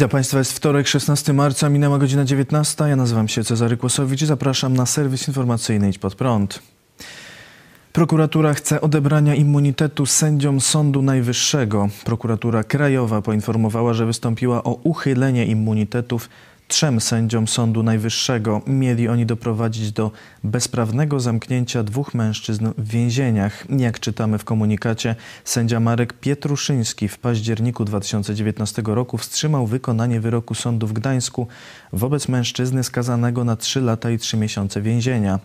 Witam Państwa, jest wtorek, 16 marca, minęła godzina 19. Ja nazywam się Cezary Kłosowicz i zapraszam na serwis informacyjny Idź Pod Prąd. Prokuratura chce odebrania immunitetu sędziom Sądu Najwyższego. Prokuratura Krajowa poinformowała, że wystąpiła o uchylenie immunitetów trzem sędziom Sądu Najwyższego. Mieli oni doprowadzić do bezprawnego zamknięcia dwóch mężczyzn w więzieniach. Jak czytamy w komunikacie, sędzia Marek Pietruszyński w październiku 2019 roku wstrzymał wykonanie wyroku sądu w Gdańsku wobec mężczyzny skazanego na 3 lata i 3 miesiące więzienia.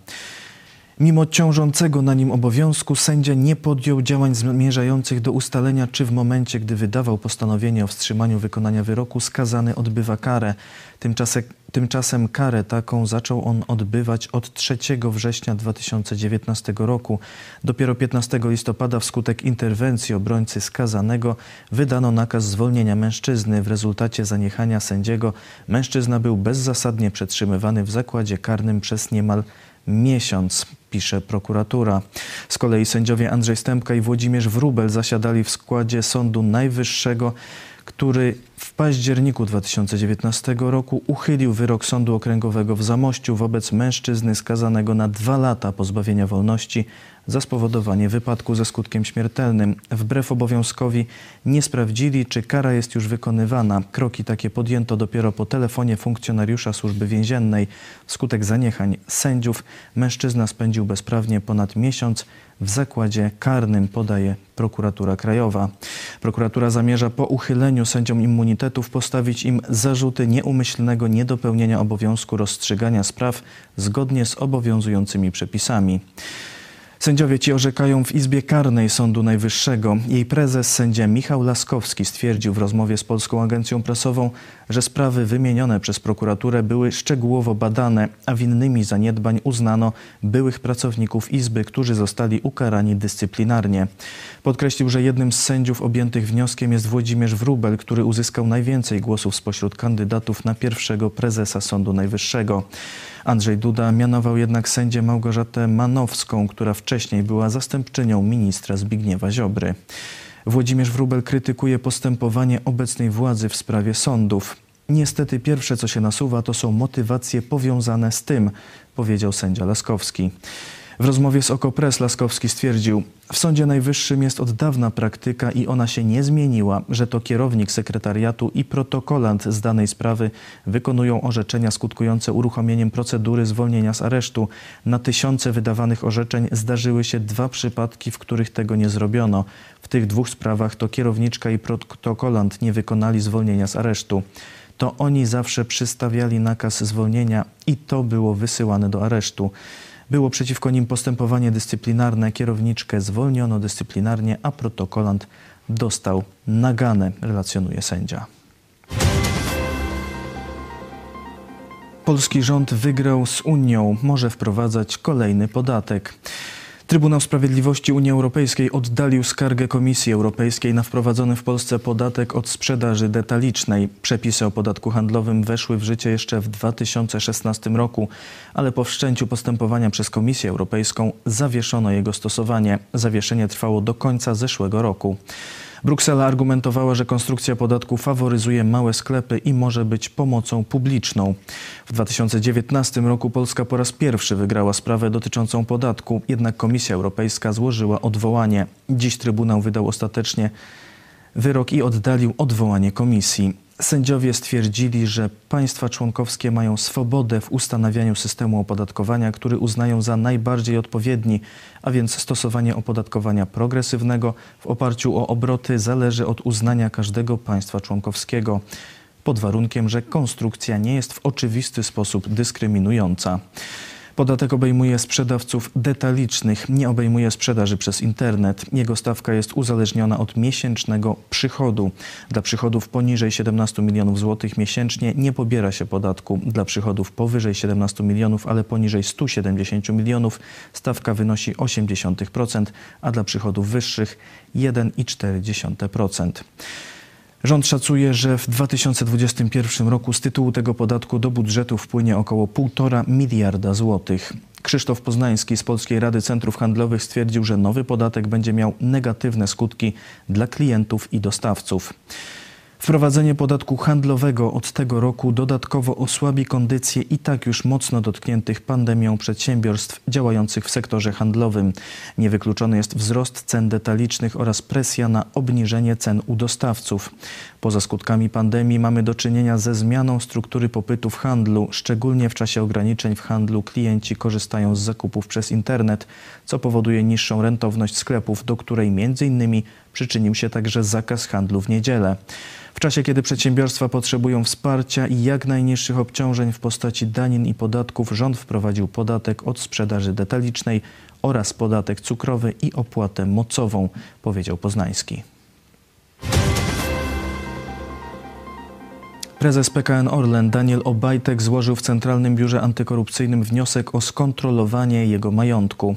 Mimo ciążącego na nim obowiązku, sędzia nie podjął działań zmierzających do ustalenia, czy w momencie, gdy wydawał postanowienie o wstrzymaniu wykonania wyroku, skazany odbywa karę. Tymczasem, tymczasem karę taką zaczął on odbywać od 3 września 2019 roku. Dopiero 15 listopada wskutek interwencji obrońcy skazanego wydano nakaz zwolnienia mężczyzny. W rezultacie zaniechania sędziego mężczyzna był bezzasadnie przetrzymywany w zakładzie karnym przez niemal miesiąc, pisze prokuratura. Z kolei sędziowie Andrzej Stępka i Włodzimierz Wróbel zasiadali w składzie Sądu Najwyższego, który w październiku 2019 roku uchylił wyrok Sądu Okręgowego w Zamościu wobec mężczyzny skazanego na dwa lata pozbawienia wolności za spowodowanie wypadku ze skutkiem śmiertelnym. Wbrew obowiązkowi nie sprawdzili, czy kara jest już wykonywana. Kroki takie podjęto dopiero po telefonie funkcjonariusza służby więziennej. Wskutek zaniechań sędziów mężczyzna spędził bezprawnie ponad miesiąc w zakładzie karnym, podaje prokuratura krajowa. Prokuratura zamierza po uchyleniu sędziom immunitetów postawić im zarzuty nieumyślnego niedopełnienia obowiązku rozstrzygania spraw zgodnie z obowiązującymi przepisami. Sędziowie ci orzekają w Izbie Karnej Sądu Najwyższego. Jej prezes, sędzia Michał Laskowski, stwierdził w rozmowie z Polską Agencją Prasową, że sprawy wymienione przez prokuraturę były szczegółowo badane, a winnymi zaniedbań uznano byłych pracowników Izby, którzy zostali ukarani dyscyplinarnie. Podkreślił, że jednym z sędziów objętych wnioskiem jest Włodzimierz Wróbel, który uzyskał najwięcej głosów spośród kandydatów na pierwszego prezesa Sądu Najwyższego. Andrzej Duda mianował jednak sędzię Małgorzatę Manowską, która wcześniej była zastępczynią ministra Zbigniewa Ziobry. Włodzimierz Wróbel krytykuje postępowanie obecnej władzy w sprawie sądów. Niestety pierwsze, co się nasuwa, to są motywacje powiązane z tym, powiedział sędzia Laskowski. W rozmowie z Okopres Laskowski stwierdził, w Sądzie Najwyższym jest od dawna praktyka i ona się nie zmieniła, że to kierownik sekretariatu i protokolant z danej sprawy wykonują orzeczenia skutkujące uruchomieniem procedury zwolnienia z aresztu. Na tysiące wydawanych orzeczeń zdarzyły się dwa przypadki, w których tego nie zrobiono. W tych dwóch sprawach to kierowniczka i protokolant nie wykonali zwolnienia z aresztu to oni zawsze przystawiali nakaz zwolnienia i to było wysyłane do aresztu. Było przeciwko nim postępowanie dyscyplinarne, kierowniczkę zwolniono dyscyplinarnie, a protokolant dostał naganę, relacjonuje sędzia. Polski rząd wygrał z Unią, może wprowadzać kolejny podatek. Trybunał Sprawiedliwości Unii Europejskiej oddalił skargę Komisji Europejskiej na wprowadzony w Polsce podatek od sprzedaży detalicznej. Przepisy o podatku handlowym weszły w życie jeszcze w 2016 roku, ale po wszczęciu postępowania przez Komisję Europejską zawieszono jego stosowanie. Zawieszenie trwało do końca zeszłego roku. Bruksela argumentowała, że konstrukcja podatku faworyzuje małe sklepy i może być pomocą publiczną. W 2019 roku Polska po raz pierwszy wygrała sprawę dotyczącą podatku, jednak Komisja Europejska złożyła odwołanie. Dziś Trybunał wydał ostatecznie wyrok i oddalił odwołanie komisji. Sędziowie stwierdzili, że państwa członkowskie mają swobodę w ustanawianiu systemu opodatkowania, który uznają za najbardziej odpowiedni, a więc stosowanie opodatkowania progresywnego w oparciu o obroty zależy od uznania każdego państwa członkowskiego, pod warunkiem, że konstrukcja nie jest w oczywisty sposób dyskryminująca. Podatek obejmuje sprzedawców detalicznych, nie obejmuje sprzedaży przez internet. Jego stawka jest uzależniona od miesięcznego przychodu. Dla przychodów poniżej 17 milionów złotych miesięcznie nie pobiera się podatku. Dla przychodów powyżej 17 milionów, ale poniżej 170 milionów stawka wynosi 0,8%, a dla przychodów wyższych 1,4%. Rząd szacuje, że w 2021 roku z tytułu tego podatku do budżetu wpłynie około 1,5 miliarda złotych. Krzysztof Poznański z Polskiej Rady Centrów Handlowych stwierdził, że nowy podatek będzie miał negatywne skutki dla klientów i dostawców. Wprowadzenie podatku handlowego od tego roku dodatkowo osłabi kondycję i tak już mocno dotkniętych pandemią przedsiębiorstw działających w sektorze handlowym. Niewykluczony jest wzrost cen detalicznych oraz presja na obniżenie cen u dostawców. Poza skutkami pandemii mamy do czynienia ze zmianą struktury popytu w handlu. Szczególnie w czasie ograniczeń w handlu klienci korzystają z zakupów przez internet, co powoduje niższą rentowność sklepów, do której innymi przyczynił się także zakaz handlu w niedzielę. W czasie, kiedy przedsiębiorstwa potrzebują wsparcia i jak najniższych obciążeń w postaci danin i podatków, rząd wprowadził podatek od sprzedaży detalicznej oraz podatek cukrowy i opłatę mocową, powiedział Poznański. Prezes PKN Orlen Daniel Obajtek złożył w Centralnym Biurze Antykorupcyjnym wniosek o skontrolowanie jego majątku.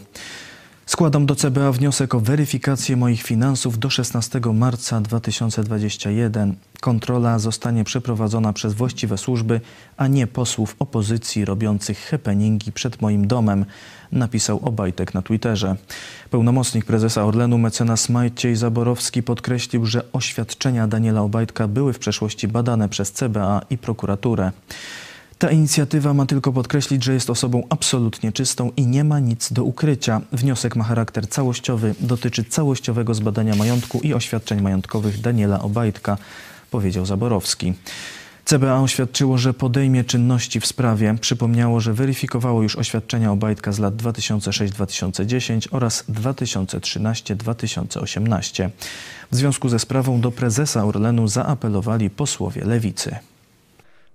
Składam do CBA wniosek o weryfikację moich finansów do 16 marca 2021. Kontrola zostanie przeprowadzona przez właściwe służby, a nie posłów opozycji robiących happeningi przed moim domem, napisał Obajtek na Twitterze. Pełnomocnik prezesa Orlenu mecenas Maciej Zaborowski podkreślił, że oświadczenia Daniela Obajtka były w przeszłości badane przez CBA i prokuraturę. Ta inicjatywa ma tylko podkreślić, że jest osobą absolutnie czystą i nie ma nic do ukrycia. Wniosek ma charakter całościowy, dotyczy całościowego zbadania majątku i oświadczeń majątkowych Daniela Obajtka, powiedział Zaborowski. CBA oświadczyło, że podejmie czynności w sprawie. Przypomniało, że weryfikowało już oświadczenia Obajtka z lat 2006-2010 oraz 2013-2018. W związku ze sprawą do prezesa Orlenu zaapelowali posłowie Lewicy.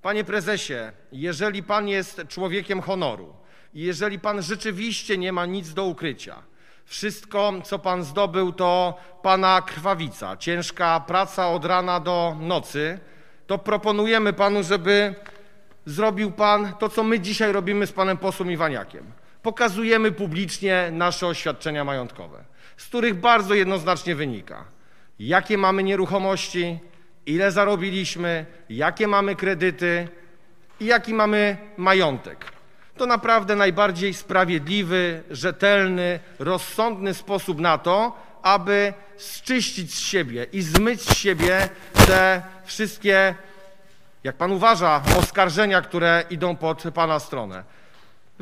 Panie prezesie, jeżeli pan jest człowiekiem honoru i jeżeli pan rzeczywiście nie ma nic do ukrycia, wszystko, co pan zdobył, to pana krwawica, ciężka praca od rana do nocy, to proponujemy panu, żeby zrobił pan to, co my dzisiaj robimy z panem posłem Iwaniakiem. Pokazujemy publicznie nasze oświadczenia majątkowe, z których bardzo jednoznacznie wynika, jakie mamy nieruchomości, ile zarobiliśmy, jakie mamy kredyty i jaki mamy majątek. To naprawdę najbardziej sprawiedliwy, rzetelny, rozsądny sposób na to, aby zczyścić z siebie i zmyć z siebie te wszystkie, jak pan uważa, oskarżenia, które idą pod pana stronę.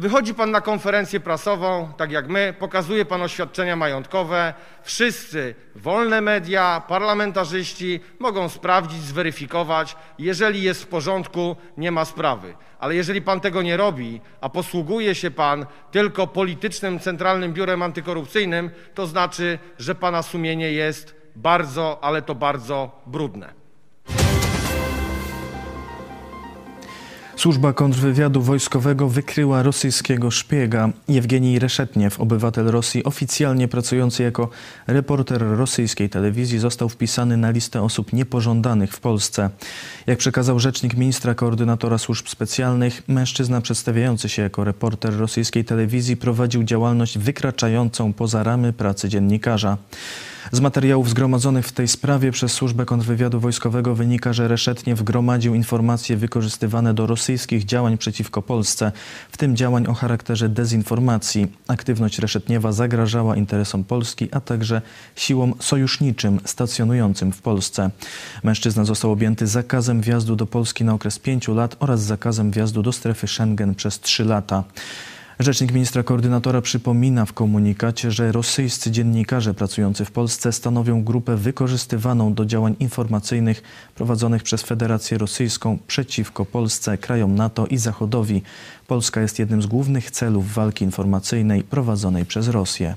Wychodzi pan na konferencję prasową, tak jak my, pokazuje pan oświadczenia majątkowe. Wszyscy, wolne media, parlamentarzyści mogą sprawdzić, zweryfikować. Jeżeli jest w porządku, nie ma sprawy. Ale jeżeli pan tego nie robi, a posługuje się pan tylko politycznym Centralnym Biurem Antykorupcyjnym, to znaczy, że pana sumienie jest bardzo, ale to bardzo brudne. Służba kontrwywiadu wojskowego wykryła rosyjskiego szpiega. Jewgenij Reszetniew, obywatel Rosji, oficjalnie pracujący jako reporter rosyjskiej telewizji, został wpisany na listę osób niepożądanych w Polsce. Jak przekazał rzecznik ministra koordynatora służb specjalnych, mężczyzna przedstawiający się jako reporter rosyjskiej telewizji prowadził działalność wykraczającą poza ramy pracy dziennikarza. Z materiałów zgromadzonych w tej sprawie przez Służbę Kontrwywiadu Wojskowego wynika, że Reszetnie wgromadził informacje wykorzystywane do rosyjskich działań przeciwko Polsce, w tym działań o charakterze dezinformacji. Aktywność Reszetniewa zagrażała interesom Polski, a także siłom sojuszniczym stacjonującym w Polsce. Mężczyzna został objęty zakazem wjazdu do Polski na okres pięciu lat oraz zakazem wjazdu do strefy Schengen przez trzy lata. Rzecznik ministra koordynatora przypomina w komunikacie, że rosyjscy dziennikarze pracujący w Polsce stanowią grupę wykorzystywaną do działań informacyjnych prowadzonych przez Federację Rosyjską przeciwko Polsce, krajom NATO i Zachodowi. Polska jest jednym z głównych celów walki informacyjnej prowadzonej przez Rosję.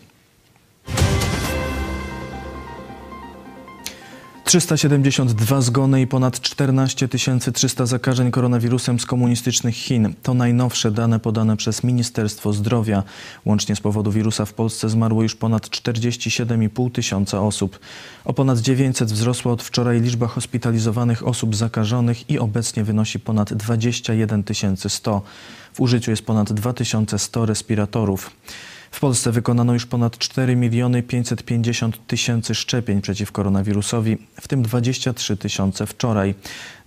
372 zgony i ponad 14 300 zakażeń koronawirusem z komunistycznych Chin. To najnowsze dane podane przez Ministerstwo Zdrowia. Łącznie z powodu wirusa w Polsce zmarło już ponad 47,5 tysiąca osób. O ponad 900 wzrosła od wczoraj liczba hospitalizowanych osób zakażonych i obecnie wynosi ponad 21 100. W użyciu jest ponad 2100 respiratorów. W Polsce wykonano już ponad 4 miliony 550 tysięcy szczepień przeciw koronawirusowi, w tym 23 tysiące wczoraj.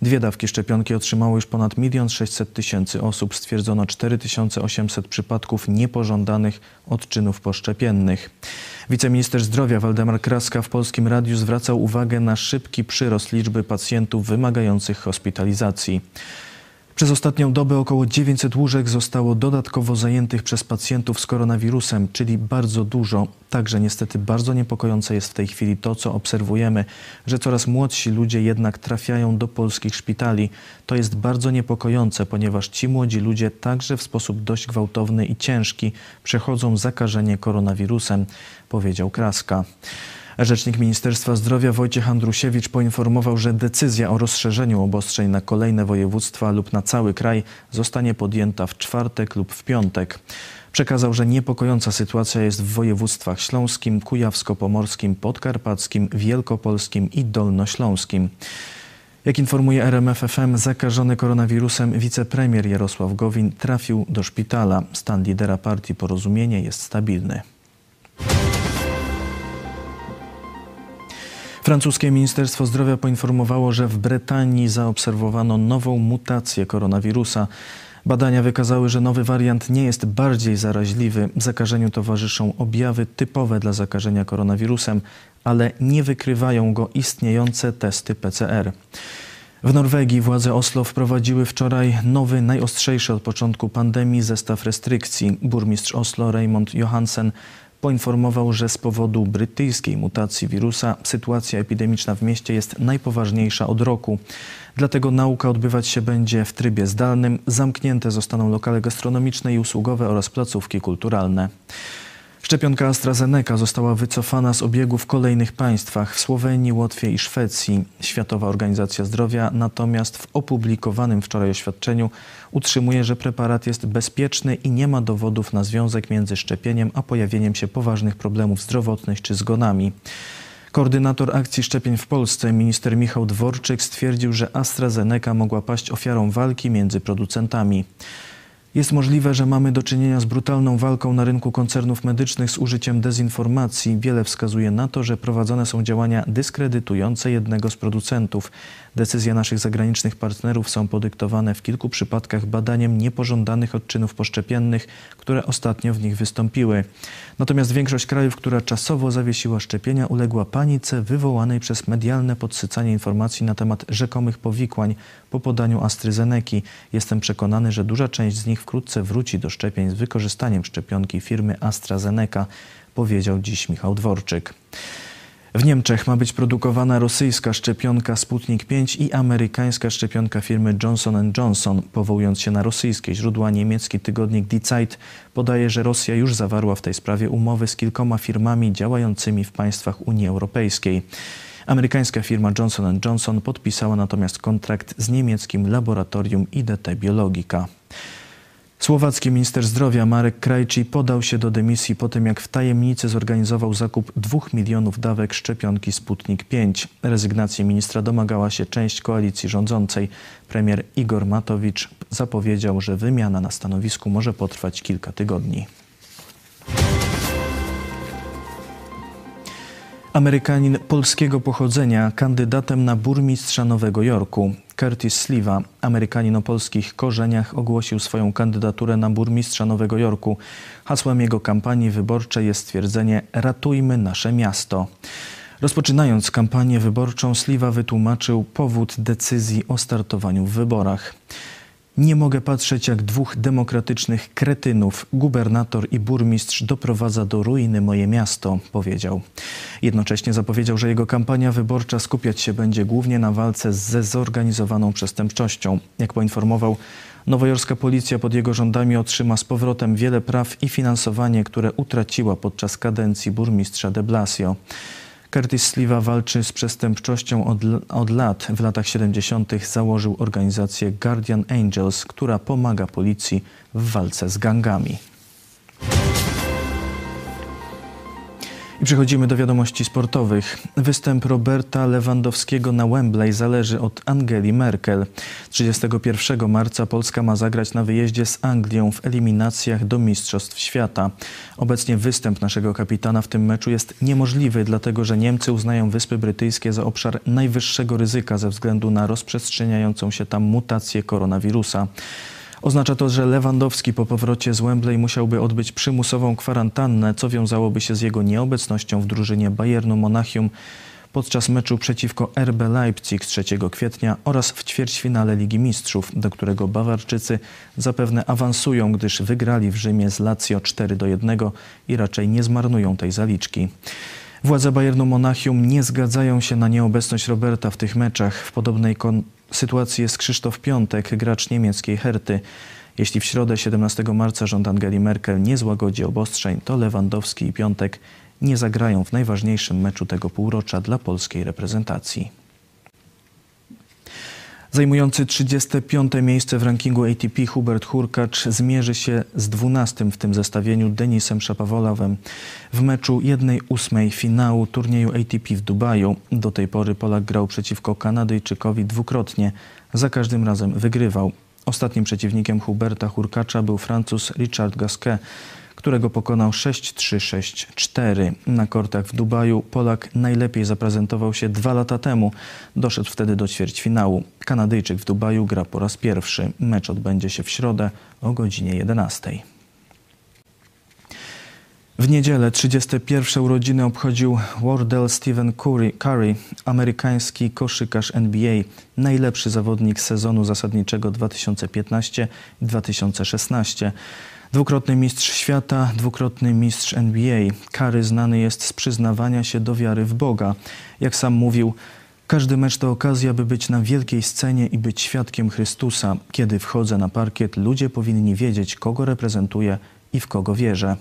Dwie dawki szczepionki otrzymało już ponad 1 600 tysięcy osób. Stwierdzono 4800 przypadków niepożądanych odczynów poszczepiennych. Wiceminister zdrowia Waldemar Kraska w Polskim Radiu zwracał uwagę na szybki przyrost liczby pacjentów wymagających hospitalizacji. Przez ostatnią dobę około 900 łóżek zostało dodatkowo zajętych przez pacjentów z koronawirusem, czyli bardzo dużo. Także niestety bardzo niepokojące jest w tej chwili to, co obserwujemy, że coraz młodsi ludzie jednak trafiają do polskich szpitali. To jest bardzo niepokojące, ponieważ ci młodzi ludzie także w sposób dość gwałtowny i ciężki przechodzą zakażenie koronawirusem, powiedział Kraska. Rzecznik Ministerstwa Zdrowia Wojciech Andrusiewicz poinformował, że decyzja o rozszerzeniu obostrzeń na kolejne województwa lub na cały kraj zostanie podjęta w czwartek lub w piątek. Przekazał, że niepokojąca sytuacja jest w województwach śląskim, kujawsko-pomorskim, podkarpackim, wielkopolskim i dolnośląskim. Jak informuje RMF FM, zakażony koronawirusem wicepremier Jarosław Gowin trafił do szpitala. Stan lidera partii Porozumienie jest stabilny. Francuskie Ministerstwo Zdrowia poinformowało, że w Brytanii zaobserwowano nową mutację koronawirusa. Badania wykazały, że nowy wariant nie jest bardziej zaraźliwy. Zakażeniu towarzyszą objawy typowe dla zakażenia koronawirusem, ale nie wykrywają go istniejące testy PCR. W Norwegii władze Oslo wprowadziły wczoraj nowy, najostrzejszy od początku pandemii zestaw restrykcji. Burmistrz Oslo Raymond Johansen poinformował, że z powodu brytyjskiej mutacji wirusa sytuacja epidemiczna w mieście jest najpoważniejsza od roku. Dlatego nauka odbywać się będzie w trybie zdalnym. Zamknięte zostaną lokale gastronomiczne i usługowe oraz placówki kulturalne. Szczepionka AstraZeneca została wycofana z obiegu w kolejnych państwach w Słowenii, Łotwie i Szwecji. Światowa Organizacja Zdrowia natomiast w opublikowanym wczoraj oświadczeniu utrzymuje, że preparat jest bezpieczny i nie ma dowodów na związek między szczepieniem a pojawieniem się poważnych problemów zdrowotnych czy zgonami. Koordynator akcji szczepień w Polsce, minister Michał Dworczyk, stwierdził, że AstraZeneca mogła paść ofiarą walki między producentami. Jest możliwe, że mamy do czynienia z brutalną walką na rynku koncernów medycznych z użyciem dezinformacji. Wiele wskazuje na to, że prowadzone są działania dyskredytujące jednego z producentów. Decyzje naszych zagranicznych partnerów są podyktowane w kilku przypadkach badaniem niepożądanych odczynów poszczepiennych, które ostatnio w nich wystąpiły. Natomiast większość krajów, która czasowo zawiesiła szczepienia, uległa panice wywołanej przez medialne podsycanie informacji na temat rzekomych powikłań po podaniu AstraZeneki. Jestem przekonany, że duża część z nich wkrótce wróci do szczepień z wykorzystaniem szczepionki firmy AstraZeneca, powiedział dziś Michał Dworczyk. W Niemczech ma być produkowana rosyjska szczepionka Sputnik 5 i amerykańska szczepionka firmy Johnson Johnson. Powołując się na rosyjskie źródła, niemiecki tygodnik Die Zeit podaje, że Rosja już zawarła w tej sprawie umowy z kilkoma firmami działającymi w państwach Unii Europejskiej. Amerykańska firma Johnson Johnson podpisała natomiast kontrakt z niemieckim laboratorium IDT Biologika. Słowacki minister zdrowia Marek Krajci podał się do dymisji po tym, jak w tajemnicy zorganizował zakup dwóch milionów dawek szczepionki Sputnik 5. Rezygnacji ministra domagała się część koalicji rządzącej. Premier Igor Matowicz zapowiedział, że wymiana na stanowisku może potrwać kilka tygodni. Amerykanin polskiego pochodzenia, kandydatem na burmistrza Nowego Jorku. Curtis Sliwa, Amerykanin o polskich korzeniach, ogłosił swoją kandydaturę na burmistrza Nowego Jorku. Hasłem jego kampanii wyborczej jest stwierdzenie Ratujmy nasze miasto. Rozpoczynając kampanię wyborczą, Sliwa wytłumaczył powód decyzji o startowaniu w wyborach. Nie mogę patrzeć, jak dwóch demokratycznych kretynów, gubernator i burmistrz, doprowadza do ruiny moje miasto, powiedział. Jednocześnie zapowiedział, że jego kampania wyborcza skupiać się będzie głównie na walce ze zorganizowaną przestępczością. Jak poinformował, nowojorska policja pod jego rządami otrzyma z powrotem wiele praw i finansowanie, które utraciła podczas kadencji burmistrza de Blasio. Curtis Sliwa walczy z przestępczością od, od, lat. W latach 70. założył organizację Guardian Angels, która pomaga policji w walce z gangami. I przechodzimy do wiadomości sportowych. Występ Roberta Lewandowskiego na Wembley zależy od Angeli Merkel. 31 marca Polska ma zagrać na wyjeździe z Anglią w eliminacjach do Mistrzostw Świata. Obecnie występ naszego kapitana w tym meczu jest niemożliwy, dlatego że Niemcy uznają Wyspy Brytyjskie za obszar najwyższego ryzyka ze względu na rozprzestrzeniającą się tam mutację koronawirusa. Oznacza to, że Lewandowski po powrocie z Wembley musiałby odbyć przymusową kwarantannę, co wiązałoby się z jego nieobecnością w drużynie Bayernu Monachium podczas meczu przeciwko RB Leipzig 3 kwietnia oraz w ćwierćfinale Ligi Mistrzów, do którego Bawarczycy zapewne awansują, gdyż wygrali w Rzymie z Lazio 4 do 1 i raczej nie zmarnują tej zaliczki. Władze Bayernu Monachium nie zgadzają się na nieobecność Roberta w tych meczach. W podobnej sytuacji jest Krzysztof Piątek, gracz niemieckiej Herty. Jeśli w środę 17 marca rząd Angeli Merkel nie złagodzi obostrzeń, to Lewandowski i Piątek nie zagrają w najważniejszym meczu tego półrocza dla polskiej reprezentacji. Zajmujący 35. miejsce w rankingu ATP Hubert Hurkacz zmierzy się z 12 w tym zestawieniu Denisem Szapawolowem w meczu 1-8 finału turnieju ATP w Dubaju. Do tej pory Polak grał przeciwko Kanadyjczykowi dwukrotnie. Za każdym razem wygrywał. Ostatnim przeciwnikiem Huberta Hurkacza był Francuz Richard Gasquet którego pokonał 6-3-6-4. Na kortach w Dubaju Polak najlepiej zaprezentował się dwa lata temu. Doszedł wtedy do ćwierćfinału. Kanadyjczyk w Dubaju gra po raz pierwszy. Mecz odbędzie się w środę o godzinie 11. W niedzielę 31 urodziny obchodził Wardell Stephen Curry, Curry, amerykański koszykarz NBA, najlepszy zawodnik sezonu zasadniczego 2015-2016. Dwukrotny mistrz świata, dwukrotny mistrz NBA. Kary znany jest z przyznawania się do wiary w Boga. Jak sam mówił, każdy mecz to okazja, by być na wielkiej scenie i być świadkiem Chrystusa. Kiedy wchodzę na parkiet, ludzie powinni wiedzieć, kogo reprezentuję i w kogo wierzę.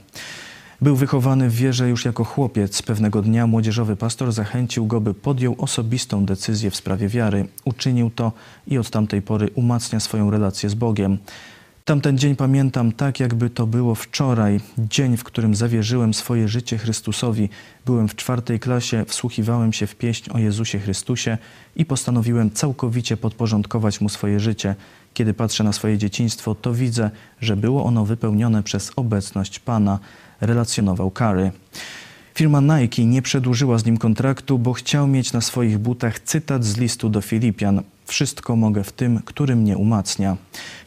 Był wychowany w wierze już jako chłopiec. Pewnego dnia młodzieżowy pastor zachęcił go, by podjął osobistą decyzję w sprawie wiary. Uczynił to i od tamtej pory umacnia swoją relację z Bogiem. Tamten dzień pamiętam tak, jakby to było wczoraj, dzień, w którym zawierzyłem swoje życie Chrystusowi. Byłem w czwartej klasie, wsłuchiwałem się w pieśń o Jezusie Chrystusie i postanowiłem całkowicie podporządkować Mu swoje życie. Kiedy patrzę na swoje dzieciństwo, to widzę, że było ono wypełnione przez obecność Pana, relacjonował Kary. Firma Nike nie przedłużyła z nim kontraktu, bo chciał mieć na swoich butach cytat z listu do Filipian. Wszystko mogę w tym, który mnie umacnia.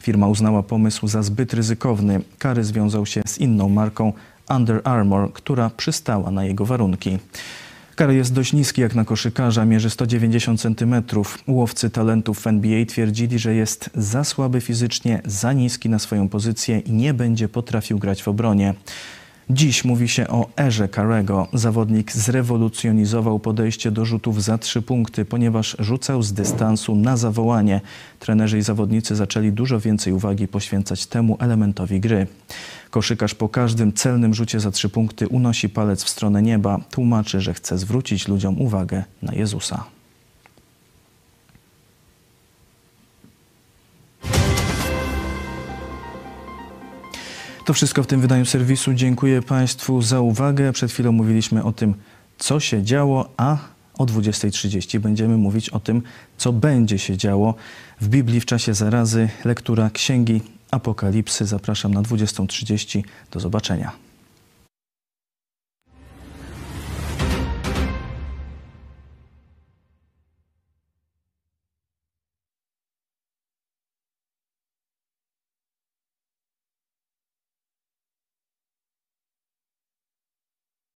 Firma uznała pomysł za zbyt ryzykowny. Kary związał się z inną marką Under Armour, która przystała na jego warunki. Kary jest dość niski jak na koszykarza, mierzy 190 cm. Łowcy talentów w NBA twierdzili, że jest za słaby fizycznie, za niski na swoją pozycję i nie będzie potrafił grać w obronie. Dziś mówi się o erze Karego. Zawodnik zrewolucjonizował podejście do rzutów za trzy punkty, ponieważ rzucał z dystansu na zawołanie. Trenerzy i zawodnicy zaczęli dużo więcej uwagi poświęcać temu elementowi gry. Koszykarz po każdym celnym rzucie za trzy punkty unosi palec w stronę nieba. Tłumaczy, że chce zwrócić ludziom uwagę na Jezusa. To wszystko w tym wydaniu serwisu. Dziękuję Państwu za uwagę. Przed chwilą mówiliśmy o tym, co się działo, a o 20.30 będziemy mówić o tym, co będzie się działo w Biblii w czasie zarazy. Lektura Księgi Apokalipsy. Zapraszam na 20.30. Do zobaczenia.